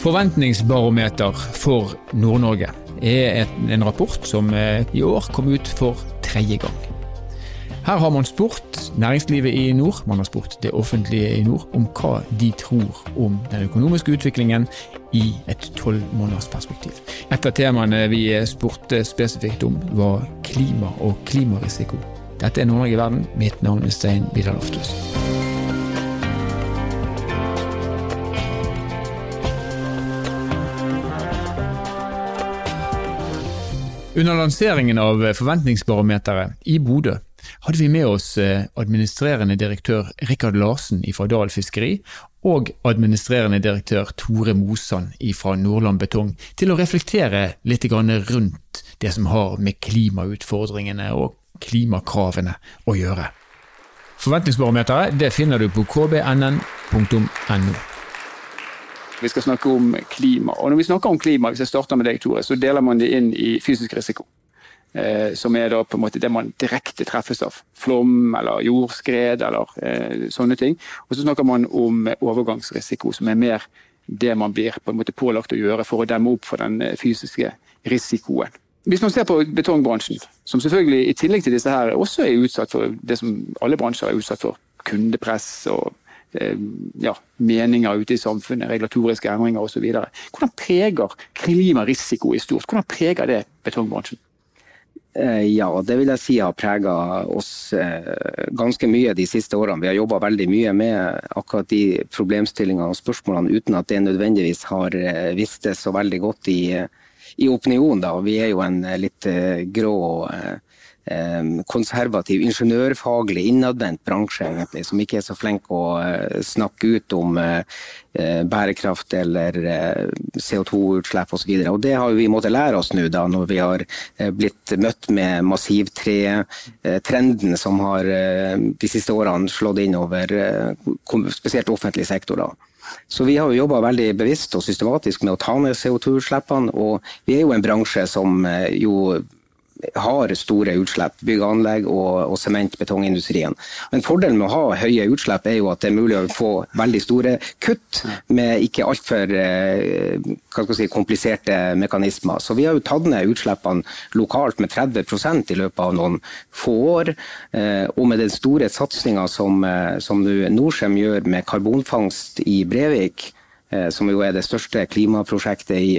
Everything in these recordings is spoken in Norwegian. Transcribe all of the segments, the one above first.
Forventningsbarometer for Nord-Norge er en rapport som eh, i år kom ut for tredje gang. Her har man spurt næringslivet i nord, man har spurt det offentlige i nord, om hva de tror om den økonomiske utviklingen i et tolvmånedersperspektiv. Et av temaene vi spurte spesifikt om, var klima og klimarisiko. Dette er Nord-Norge i verden. Mitt navn er Stein Vidar Lofthus. Under lanseringen av Forventningsbarometeret i Bodø hadde vi med oss eh, administrerende direktør Rikard Larsen fra Dal Fiskeri og administrerende direktør Tore Mosan fra Nordland Betong til å reflektere litt rundt det som har med klimautfordringene og klimakravene å gjøre. Forventningsbarometeret det finner du på kbnn.no. Vi skal snakke om klima. Og når vi snakker om klima, hvis jeg starter med deg, Tore, så deler man det inn i fysisk risiko. Eh, som er da på en måte det man direkte treffes av. Flom eller jordskred eller eh, sånne ting. Og så snakker man om overgangsrisiko, som er mer det man blir på en måte pålagt å gjøre for å demme opp for den eh, fysiske risikoen. Hvis man ser på betongbransjen, som selvfølgelig i tillegg til disse her også er utsatt for det som alle bransjer er utsatt for, kundepress og ja, meninger ute i samfunnet, regulatoriske endringer osv. Hvordan preger klimarisiko i stort hvordan preger det betongbransjen? Eh, ja, det vil jeg si har prega oss eh, ganske mye de siste årene. Vi har jobba veldig mye med akkurat de problemstillingene og spørsmålene uten at det nødvendigvis har vistes så veldig godt i, i opinionen. Vi er jo en litt grå Eh, konservativ, ingeniørfaglig, innadvendt bransje, egentlig, som ikke er så flink å eh, snakke ut om eh, bærekraft eller CO2-utslipp osv. Det har vi måttet lære oss nå, da, når vi har blitt møtt med massivtre-trenden som har de siste årene slått inn over spesielt offentlig sektor. da. Så vi har jo jobba veldig bevisst og systematisk med å ta ned CO2-utslippene. Og vi er jo en bransje som jo har store utslipp, bygg og anlegg og, og sement-betongindustrien. Men Fordelen med å ha høye utslipp er jo at det er mulig å få veldig store kutt med ikke altfor eh, si, kompliserte mekanismer. Så vi har jo tatt ned utslippene lokalt med 30% i løpet av noen få år. Eh, og med den store satsinga som, eh, som Norcem gjør med karbonfangst i Brevik, som jo er det største klimaprosjektet i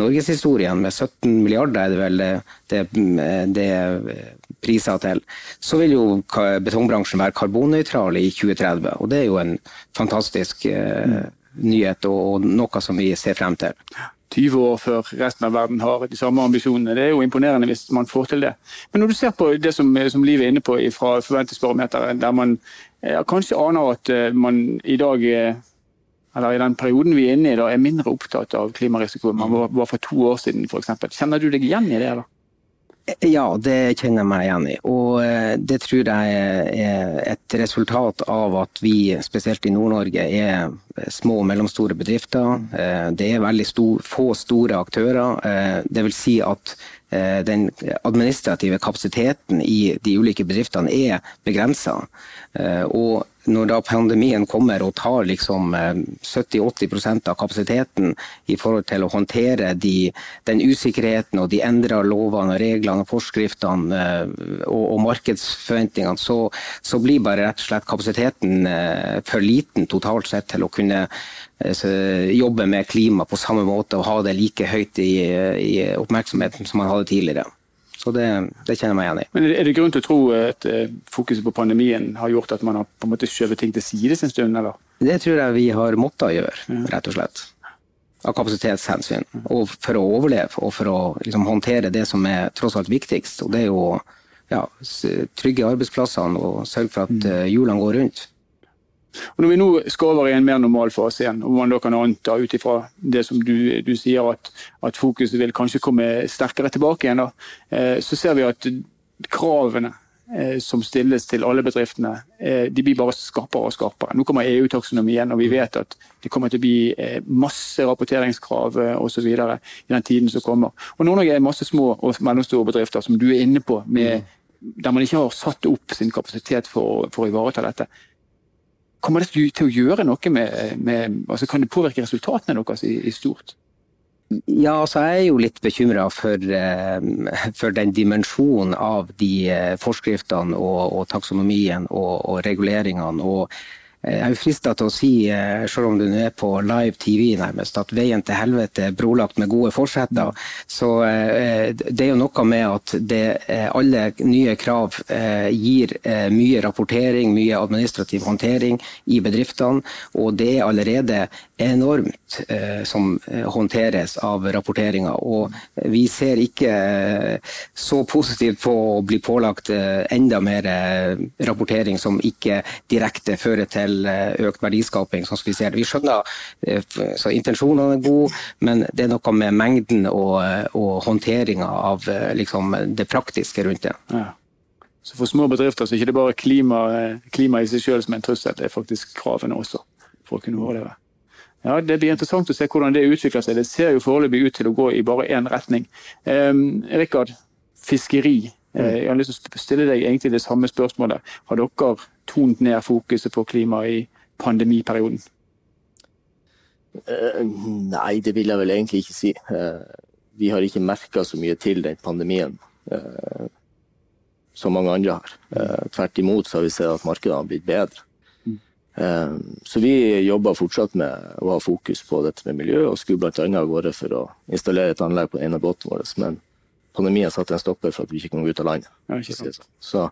norgeshistorien, med 17 milliarder er det vel det, det priser til, så vil jo betongbransjen være karbonnøytral i 2030. Og det er jo en fantastisk eh, nyhet og noe som vi ser frem til. 20 år før resten av verden har de samme ambisjonene. Det er jo imponerende hvis man får til det. Men når du ser på det som, som Liv er inne på fra Forventningsbarometeret, der man ja, kanskje aner at man i dag eller i den perioden vi er inne i, da, er mindre opptatt av klimarisiko enn man var, for to år siden f.eks. Kjenner du deg igjen i det? da? Ja, det kjenner jeg meg igjen i. Og eh, det tror jeg er et resultat av at vi, spesielt i Nord-Norge, er små og mellomstore bedrifter. Eh, det er veldig stor, få store aktører. Eh, det vil si at den administrative kapasiteten i de ulike bedriftene er begrensa. Og når da pandemien kommer og tar liksom 70-80 eh, av kapasiteten i forhold til å håndtere de, den usikkerheten og de endra lovene og reglene og forskriftene eh, og, og markedsforventningene, så, så, blir bare rett og slett kapasiteten eh, for liten totalt sett til å kunne jobbe med klima på samme måte og ha det like høyt i, i oppmerksomheten som man hadde tidligere. Så det, det, kjenner jeg meg igjen i. Men Er det grunn til å tro at eh, fokuset på pandemien har gjort at man har på en måte skjøvet ting til sides en stund? eller? Det tror jeg vi har måttet gjøre, rett og slett. Av kapasitetshensyn. Og for å overleve og for å liksom, håndtere det som er tross alt viktigst. Og det er jo ja, trygge arbeidsplassene og sørge for at uh, hjulene går rundt. Og Når vi nå skal over i en mer normal fase igjen, og man da kan anta ut ifra det som du, du sier, at, at, fokuset vil kanskje komme sterkere tilbake igjen, da, eh, så ser vi at kravene eh, som stilles til alle bedriftene, eh, de blir bare skarpere og skarpere. Nå kommer EU-taksonomien, og vi vet at det kommer til å bli masse rapporteringskrav osv. i den tiden som kommer. Og Nord-Norge er masse små og mellomstore bedrifter som du er inne på, med, der man ikke har satt opp sin kapasitet for, for å ivareta dette. Kommer det til å gjøre noe med, med altså Kan det påvirke resultatene deres i, i stort? Ja, altså jeg er jo litt bekymra for, eh, for, den dimensjonen av de eh, forskriftene og, og taksonomien og, og reguleringene. og jeg er frista til å si, eh, selv om du er på live TV nærmest, at veien til helvete er brolagt med gode forsetter. Så eh, det er jo noe med at det, alle nye krav gir mye rapportering, mye administrativ håndtering i bedriftene, og det er allerede enormt som håndteres av rapporteringa. Og vi ser ikke så positivt på å bli pålagt enda mer rapportering som ikke direkte fører til eh, økt verdiskaping, sånn som vi ser det. Vi skjønner eh, så intensjonene er gode, men det er noe med mengden og, eh, og håndteringa av liksom, det praktiske rundt det. Ja. Så For små bedrifter så er det ikke bare klima, klima i seg selv som er en trussel, det er faktisk kravene også for å kunne overleve. Ja, Det blir interessant å se hvordan det utvikler seg. Det ser jo foreløpig ut til å gå i bare én retning. Eh, Rikard, fiskeri. Jeg har lyst til å stille deg egentlig det samme spørsmålet. Har dere tont ned fokuset på klima i pandemiperioden? Uh, nei, det vil jeg vel egentlig ikke si. Uh, vi har ikke merka så mye til den pandemien uh, som mange andre har. tvert imot så har vi sett at markedene har blitt bedre. Så vi jobber fortsatt med å ha fokus på dette med miljø, og skulle bl.a. av gårde for å installere et anlegg på en av båtene våre. Men pandemien satte en stopper for at vi ikke kom ut av landet. Ja, så, så,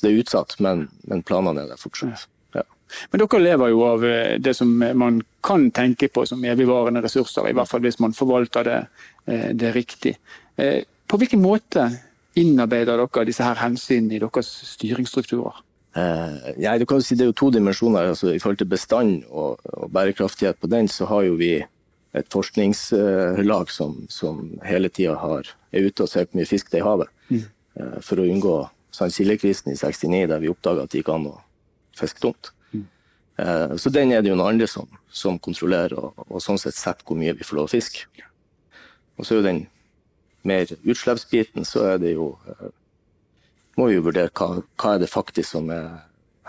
det er utsatt, men, men planene er der fortsatt. Ja. Men dere lever jo av eh, det som man kan tenke på som evigvarende ressurser, i hvert fall hvis man forvalter det, eh, det riktig. Eh, på hvilken måte innarbeider dere disse her hensynene i deres styringsstrukturer? Eh, ja, du kan si Det er jo to dimensjoner. altså I forhold til bestand og, og bærekraftighet på den, så har jo vi et forskningslag som, som hele tida er ute og ser hvor mye fisk det er i havet. Mm. Eh, for å unngå sånn sildekrisen i 69, der vi oppdaga at det gikk an å fiske tomt. Mm. Eh, så den er det jo noen andre som, som kontrollerer, og, og, sånn sett setter hvor mye vi får lov å fiske. Og så er jo den mer utslippsbiten, så er det jo Må vi jo vurdere hva, hva er det faktisk som er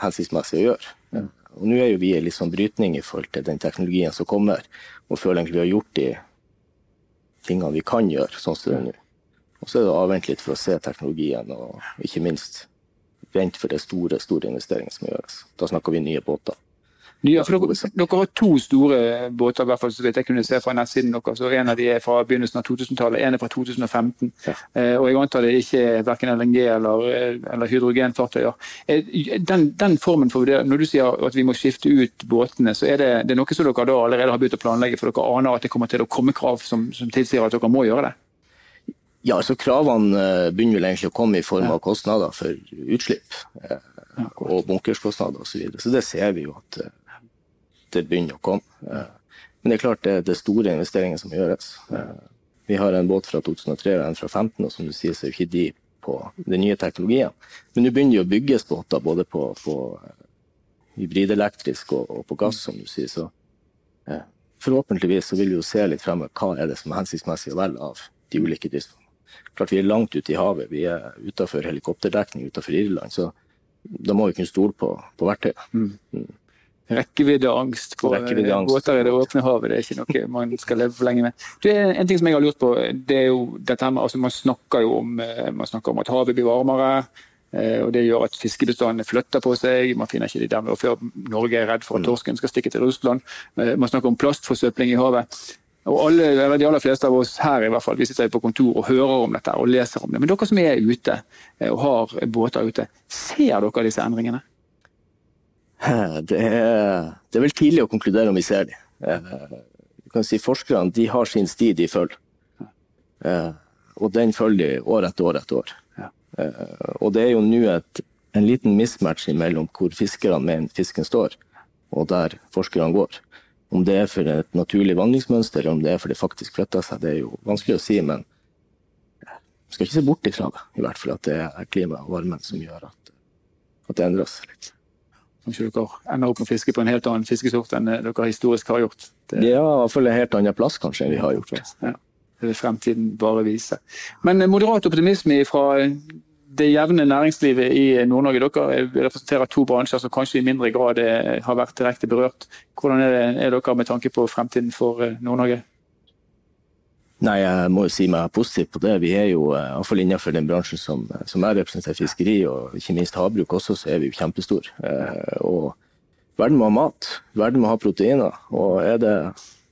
hensiktsmessig å gjøre. Ja. Og Nå er jo vi i litt sånn brytning i forhold til den teknologien som kommer, og føler egentlig vi har gjort de tingene vi kan gjøre, sånn som det er nå. Og så er det å avvente litt for å se teknologien, og ikke minst vente for det store store investeringen som gjøres. Da snakker vi nye båter. Ja, for dere, har to store båter, i hvert fall så vidt jeg kunne se fra nettsiden deres. og En av de er fra begynnelsen av 2000-tallet, en er fra 2015. Ja. Eh, og jeg antar det ikke er verken LNG eller, eller hydrogenfartøyer. Eh, den, den, formen for det, Når du sier at vi må skifte ut båtene, så er det, det er noe som dere da allerede har begynt å planlegge, for dere aner at det kommer til å komme krav som, som tilsier at dere må gjøre det? Ja, altså Kravene eh, begynner vel egentlig å komme i form av kostnader for utslipp. og bunkerskostnader osv. Så, videre. så det ser vi jo at det begynner å komme. Eh, men det er klart det er store investeringer som gjøres. Eh, vi har en båt fra 2003 og en fra 2015, og som du sier, så er ikke de på den nye teknologien. Men nå begynner det å bygges båter både på, på eh, hybridelektrisk og, og, på gass, som du sier. Så eh, forhåpentligvis så vil vi jo se litt fremover hva er det som er hensiktsmessig å velge av de ulike driftsformene. Klart Vi er langt ute i havet, vi er utenfor helikopterdekning utenfor Irland. så da må vi kunne stole på, på verktøyet. Mm. Rekkeviddeangst på rekkeviddeangst. båter i det åpne havet. Det er ikke noe man skal leve for lenge med. Det er en ting som jeg har lurt på, det er jo dette med, altså Man snakker jo om, eh, man snakker om at havet blir varmere. Eh, og Det gjør at fiskebestandene flytter på seg. Man finner ikke de der med, Før Norge er redd for at mm. torsken skal stikke til Russland. Eh, man snakker om plastforsøpling i havet. Og alle, eller De aller fleste av oss her i hvert fall, vi sitter på kontor og hører om dette og leser om det. Men dere som er ute og har båter ute, ser dere disse endringene? Det er, det er, vel tidlig å konkludere om vi ser dem. Eh, du kan si Forskerne de har sin sti de følger. Eh, og den følger de år etter år etter år. Eh, og det er jo nå en liten mismatch mellom hvor fiskerne mener fisken står, og der forskerne går. Om det er for et naturlig vandringsmønster, eller om det er for det faktisk flytter seg, det er jo vanskelig å si. Men vi skal ikke se bort ifra det, i hvert fall at det er klimaet og varmen som gjør at, at det endrer seg litt. Kanskje dere ender opp med å fiske på en helt annen fiskesort enn dere historisk har gjort. Det, ja, i hvert fall en helt annen plass kanskje enn vi har gjort. Ja, det vil fremtiden bare vise. Men moderat optimisme fra det jevne næringslivet i Nord-Norge. Dere representerer to bransjer som kanskje i mindre grad har vært direkte berørt. Hvordan er, det, er dere med tanke på fremtiden for Nord-Norge? Nei, Jeg må jo si meg positiv på det. Vi er jo, iallfall innenfor den bransjen som, som jeg representerer, fiskeri og ikke minst havbruk også, så er vi jo kjempestore. Og verden må ha mat, verden må ha proteiner. Og er det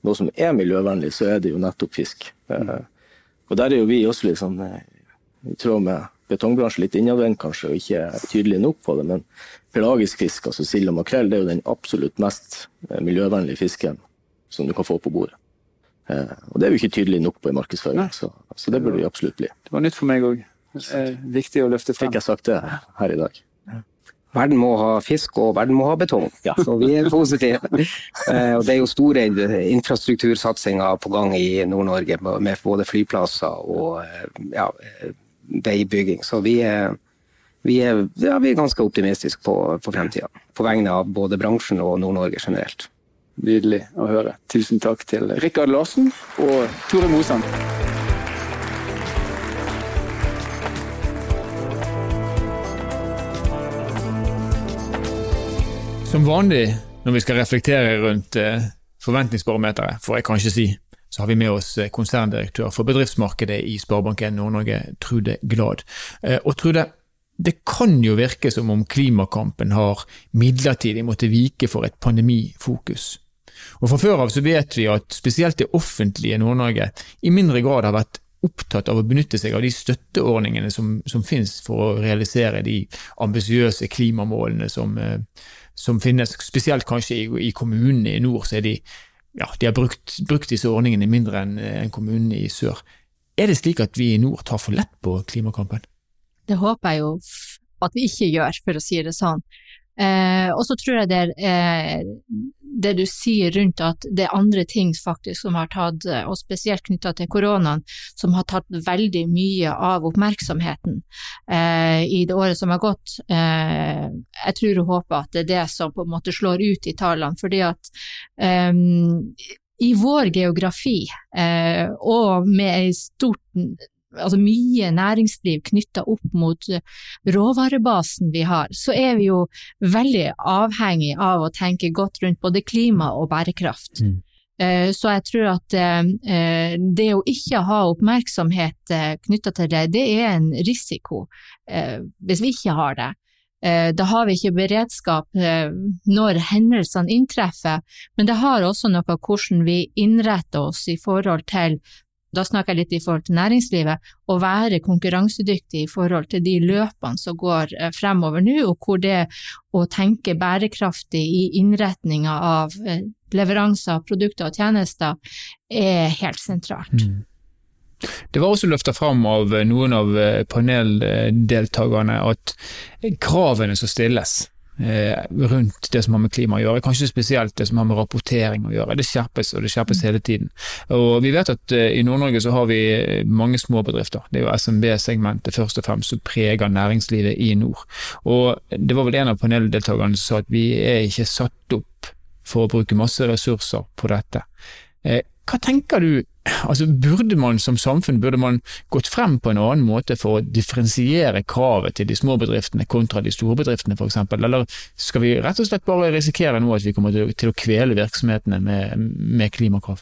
noe som er miljøvennlig, så er det jo nettopp fisk. Og der er jo vi også litt sånn i tråd med betongbransjen litt innadvendt kanskje, og ikke tydelig nok på det. Men pelagisk fisk, altså sild og makrell, det er jo den absolutt mest miljøvennlige fisken som du kan få på bordet. Eh, og det er jo ikke tydelig nok på i markedsføring, så, så, det burde vi absolutt bli. Det var nytt for meg òg. Viktig å løfte frem. Fikk jeg sagt det her i dag. Verden må ha fisk, og verden må ha betong. Ja. Så vi er positive. Eh, og det er jo store infrastruktursatsinger på gang i Nord-Norge, med både flyplasser og eh, ja, veibygging. Så vi er, vi er, ja, vi er ganske optimistiske på, på fremtida. På vegne av både bransjen og Nord-Norge generelt. Nydelig å høre. Tusen takk til Rikard Larsen og Tore Mosan. Som vanlig når vi skal reflektere rundt eh, forventningsbarometeret, får jeg kanskje si, så har vi med oss eh, konserndirektør for bedriftsmarkedet i Sparebanken Nord-Norge, Trude Glad. Eh, og Trude, det kan jo virke som om klimakampen har midlertidig måttet vike for et pandemifokus. Og Fra før av så vet vi at spesielt det offentlige Nord-Norge i mindre grad har vært opptatt av å benytte seg av de støtteordningene som, som finnes for å realisere de ambisiøse klimamålene som, eh, som, finnes. Spesielt kanskje i, i kommunene i nord, så er de, ja, de har brukt, brukt disse ordningene mindre enn en kommunene i sør. Er det slik at vi i nord tar for lett på klimakampen? Det håper jeg jo at vi ikke gjør, for å si det sånn. Eh, og så tror jeg det er eh, det du sier rundt at det er andre ting faktisk som har tatt, og spesielt knytta til koronaen, som har tatt veldig mye av oppmerksomheten eh, i det året som har gått. Eh, jeg tror og håper at det er det som på en måte slår ut i tallene, fordi at eh, i vår geografi, eh, og med ei stort altså mye næringsliv knytta opp mot eh, råvarebasen vi har, så er vi jo veldig avhengig av å tenke godt rundt både klima og bærekraft. Mm. Eh, så jeg tror at eh, det å ikke ha oppmerksomhet knytta til det, det er en risiko hvis vi ikke har det. Da har vi ikke beredskap når hendelsene inntreffer, men det har også noe hvordan vi innretter oss i forhold til da snakker jeg litt i forhold til næringslivet, å være konkurransedyktig i forhold til de løpene som går eh, fremover nå, og hvor det å tenke bærekraftig i innretninga av eh, leveranser produkter og tjenester er helt sentralt. Mm. Det var også løfta fram av noen av paneldeltakerne at kravene som stilles Eh, rundt det som har med klima å gjøre. Kanskje spesielt det som har med rapportering å gjøre. Det skjerpes, og det skjerpes hele tiden. Og Vi vet at uh, i Nord-Norge så har vi mange små bedrifter. Det er jo SMB-segmentet først og fremst som preger næringslivet i nord. Og Det var vel en av paneldeltakerne som sa at vi er ikke satt opp for å bruke masse ressurser på dette. Hva tenker du altså Burde man som samfunn burde man gått frem på en annen måte for å differensiere kravet til de små bedriftene kontra de store bedriftene f.eks., eller skal vi rett og slett bare risikere nå at vi kommer til å kvele virksomhetene med, med klimakrav?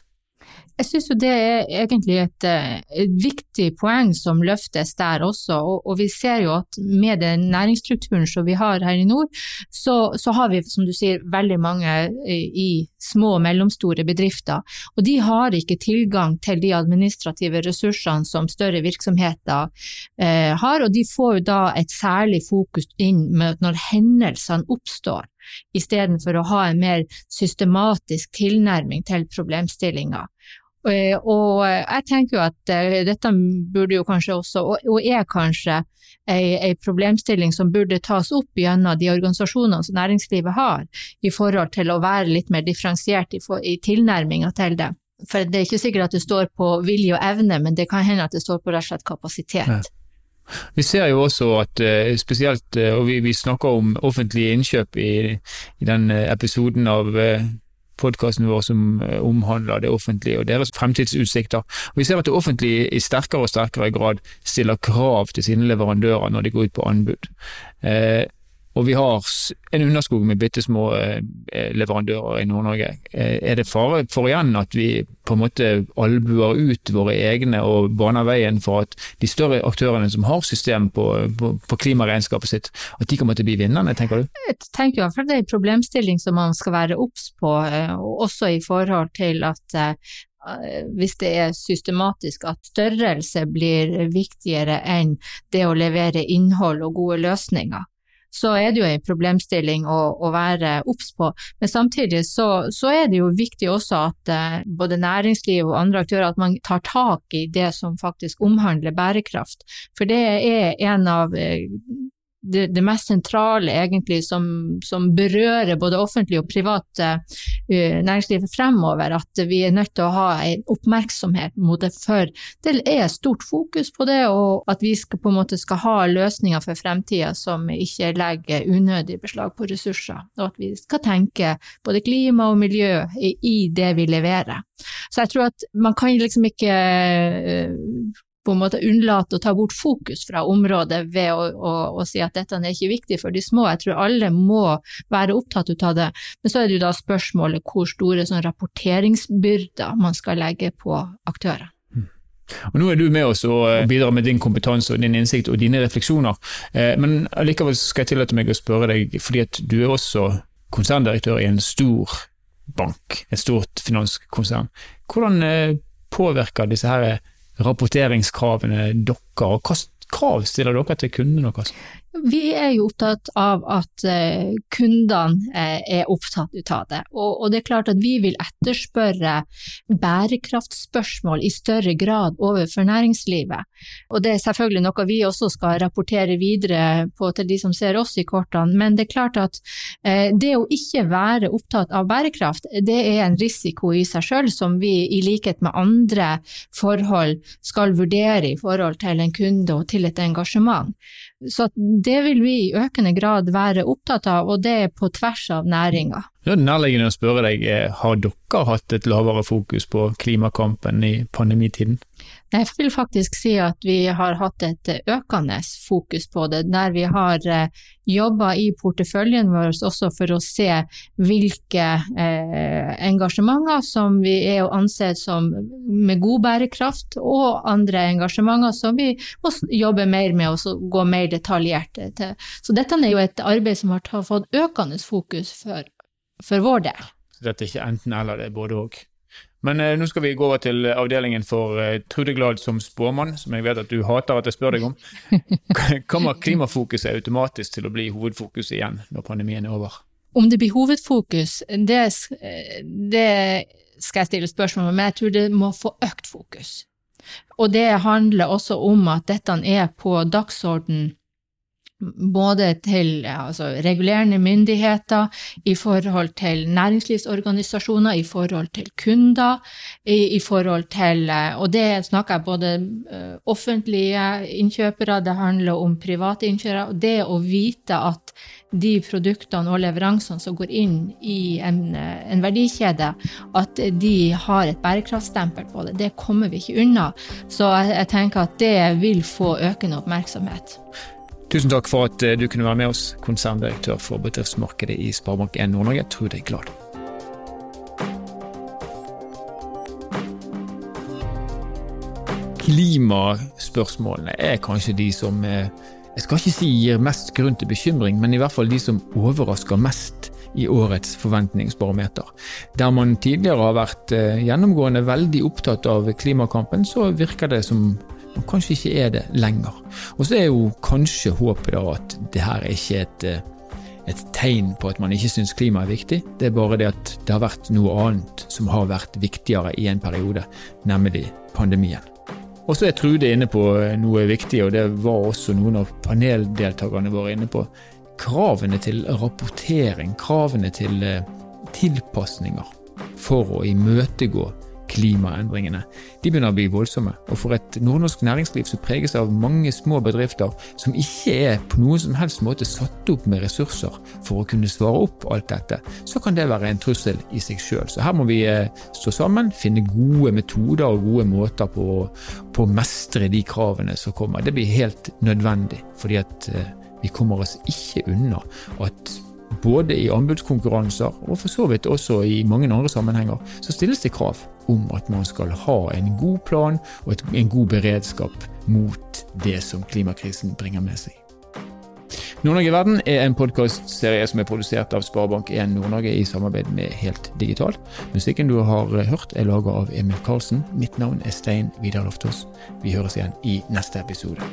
Jeg synes jo det er egentlig et, eh, et, viktig poeng som løftes der også, og, og, vi ser jo at med den næringsstrukturen som vi har her i nord, så, så har vi som du sier veldig mange i, i små og mellomstore bedrifter, og de har ikke tilgang til de administrative ressursene som større virksomheter eh, har, og de får jo da et særlig fokus inn med når hendelsene oppstår istedenfor å ha en mer systematisk tilnærming til problemstillinga. Eh, og jeg tenker jo at eh, dette burde jo kanskje også, og er kanskje, ei, problemstilling som burde tas opp gjennom de organisasjonene som næringslivet har, i forhold til å være litt mer differensiert i, i tilnærminga til det. For det er ikke sikkert at det står på vilje og evne, men det kan hende at det står på rett og slett kapasitet. Ja. Vi ser jo også at eh, spesielt, og vi, vi snakker om offentlige innkjøp i, i den episoden av podkasten vår som eh, omhandler det offentlige og deres fremtidsutsikter. Vi ser at det offentlige i sterkere og sterkere grad stiller krav til sine leverandører når de går ut på anbud. Og vi har en underskog med bitte små eh, eh, leverandører i Nord-Norge. Eh, er det fare for igjen at vi på en måte albuer ut våre egne og baner veien for at de større aktørene som har system på, på, på klimaregnskapet sitt, at de kommer til å bli vinnerne, tenker du? Jeg tenker i hvert fall det er en problemstilling som man skal være obs på, også i forhold til at hvis det er systematisk at størrelse blir viktigere enn det å levere innhold og gode løsninger så er det jo en problemstilling å, å være obs på. Men samtidig så, så, er det jo viktig også at eh, både næringsliv og andre aktører at man tar tak i det som faktisk omhandler bærekraft. For det er en av eh, det, det, mest sentrale egentlig som, som, berører både offentlig og privat uh, næringsliv fremover, at vi er nødt til å ha en oppmerksomhet mot det, for det er stort fokus på det, og at vi skal, på en måte skal ha løsninger for fremtida som ikke legger unødig beslag på ressurser, og at vi skal tenke både klima og miljø i, i det vi leverer. Så jeg tror at man kan liksom ikke uh, på en måte unnlate å ta bort fokus fra området ved å, å, å, si at dette er ikke viktig for de små. Jeg tror alle må være opptatt av det. Men så er det jo da spørsmålet hvor store sånn rapporteringsbyrder man skal legge på aktører. Og Nå er du med oss og eh, bidrar med din kompetanse og din innsikt og dine refleksjoner. Eh, men likevel skal jeg tillate meg å spørre deg, fordi at du er også konserndirektør i en stor bank, et stort finanskonsern. Hvordan eh, påvirker disse her rapporteringskravene dere, og hva krav stiller dere til kundene deres? Vi er jo opptatt av at eh, kundene eh, er opptatt av det. Og, det er klart at vi vil etterspørre bærekraftspørsmål i større grad overfor næringslivet. Og det er selvfølgelig noe vi også skal rapportere videre på til de som ser oss i kortene. Men det er klart at eh, det å ikke være opptatt av bærekraft, det er en risiko i seg selv som vi i likhet med andre forhold skal vurdere i forhold til en kunde og til et engasjement. Så det vil vi i økende grad være opptatt av, og det er på tvers av næringa. Det er nærliggende å spørre deg, har dere hatt et lavere fokus på klimakampen i pandemitiden? Jeg vil faktisk si at vi har hatt et økende fokus på det, der vi har eh, jobba i porteføljen vår også for å se hvilke eh, engasjementer som vi er å anse som med god bærekraft, og andre engasjementer som vi må jobbe mer med og gå mer detaljert til. Så dette er jo et arbeid som har fått økende fokus for, for vår del. Så dette er ikke enten-eller, det er både òg? Men eh, nå skal vi gå over til avdelingen for eh, Trude Glad som spåmann, som jeg vet at du hater at jeg spør deg om. Kommer klimafokuset automatisk til å bli hovedfokus igjen når pandemien er over? Om det blir hovedfokus, det, det skal jeg stille spørsmål om, men jeg tror det må få økt fokus. Og det handler også om at dette er på dagsorden både til altså, regulerende myndigheter, i forhold til næringslivsorganisasjoner, i forhold til kunder, i, i forhold til Og det snakker jeg både uh, offentlige innkjøpere, det handler om private innkjøpere. og Det å vite at de produktene og leveransene som går inn i en, en verdikjede, at de har et bærekraftstempel på det. Det kommer vi ikke unna. Så jeg, jeg tenker at det vil få økende oppmerksomhet. Tusen takk for at eh, du kunne være med oss, konserndirektør for bedriftsmarkedet i Sparebank1 Nord-Norge, Trude Glad. Klimaspørsmålene er kanskje de som eh, jeg skal ikke si gir mest grunn til bekymring, men i hvert fall de som overrasker mest i årets forventningsbarometer. Der man tidligere har vært eh, gjennomgående veldig opptatt av klimakampen, så virker det som og kanskje ikke er det lenger. Og så er jo kanskje håpet da at det her er ikke et, eh, et tegn på at man ikke syns klima er viktig, det er bare det at det har vært noe annet som har vært viktigere i en periode, nemlig pandemien. Og så er Trude inne på eh, noe viktig, og det var også noen av paneldeltakerne våre inne på. Kravene til rapportering, kravene til eh, tilpasninger for å imøtegå klimaendringene. De begynner å bli voldsomme. Og for et nordnorsk næringsliv som preges av mange små bedrifter som ikke er på noen som helst måte satt opp med ressurser for å kunne svare opp alt dette, så kan det være en trussel i seg sjøl. Så her må vi eh, stå sammen, finne gode metoder og gode måter på, på å mestre de kravene som kommer. Det blir helt nødvendig, fordi at eh, vi kommer oss ikke unna at både i anbudskonkurranser og for så vidt også i mange andre sammenhenger, så stilles det krav om at man skal ha en god plan og en god beredskap mot det som klimakrisen bringer med seg. Nord-Norge i verden er en podkastserie som er produsert av Sparebank1 Nord-Norge i samarbeid med Helt Digital. Musikken du har hørt er laga av Emil Karlsen. Mitt navn er Stein Vidar Loftaas. Vi høres igjen i neste episode.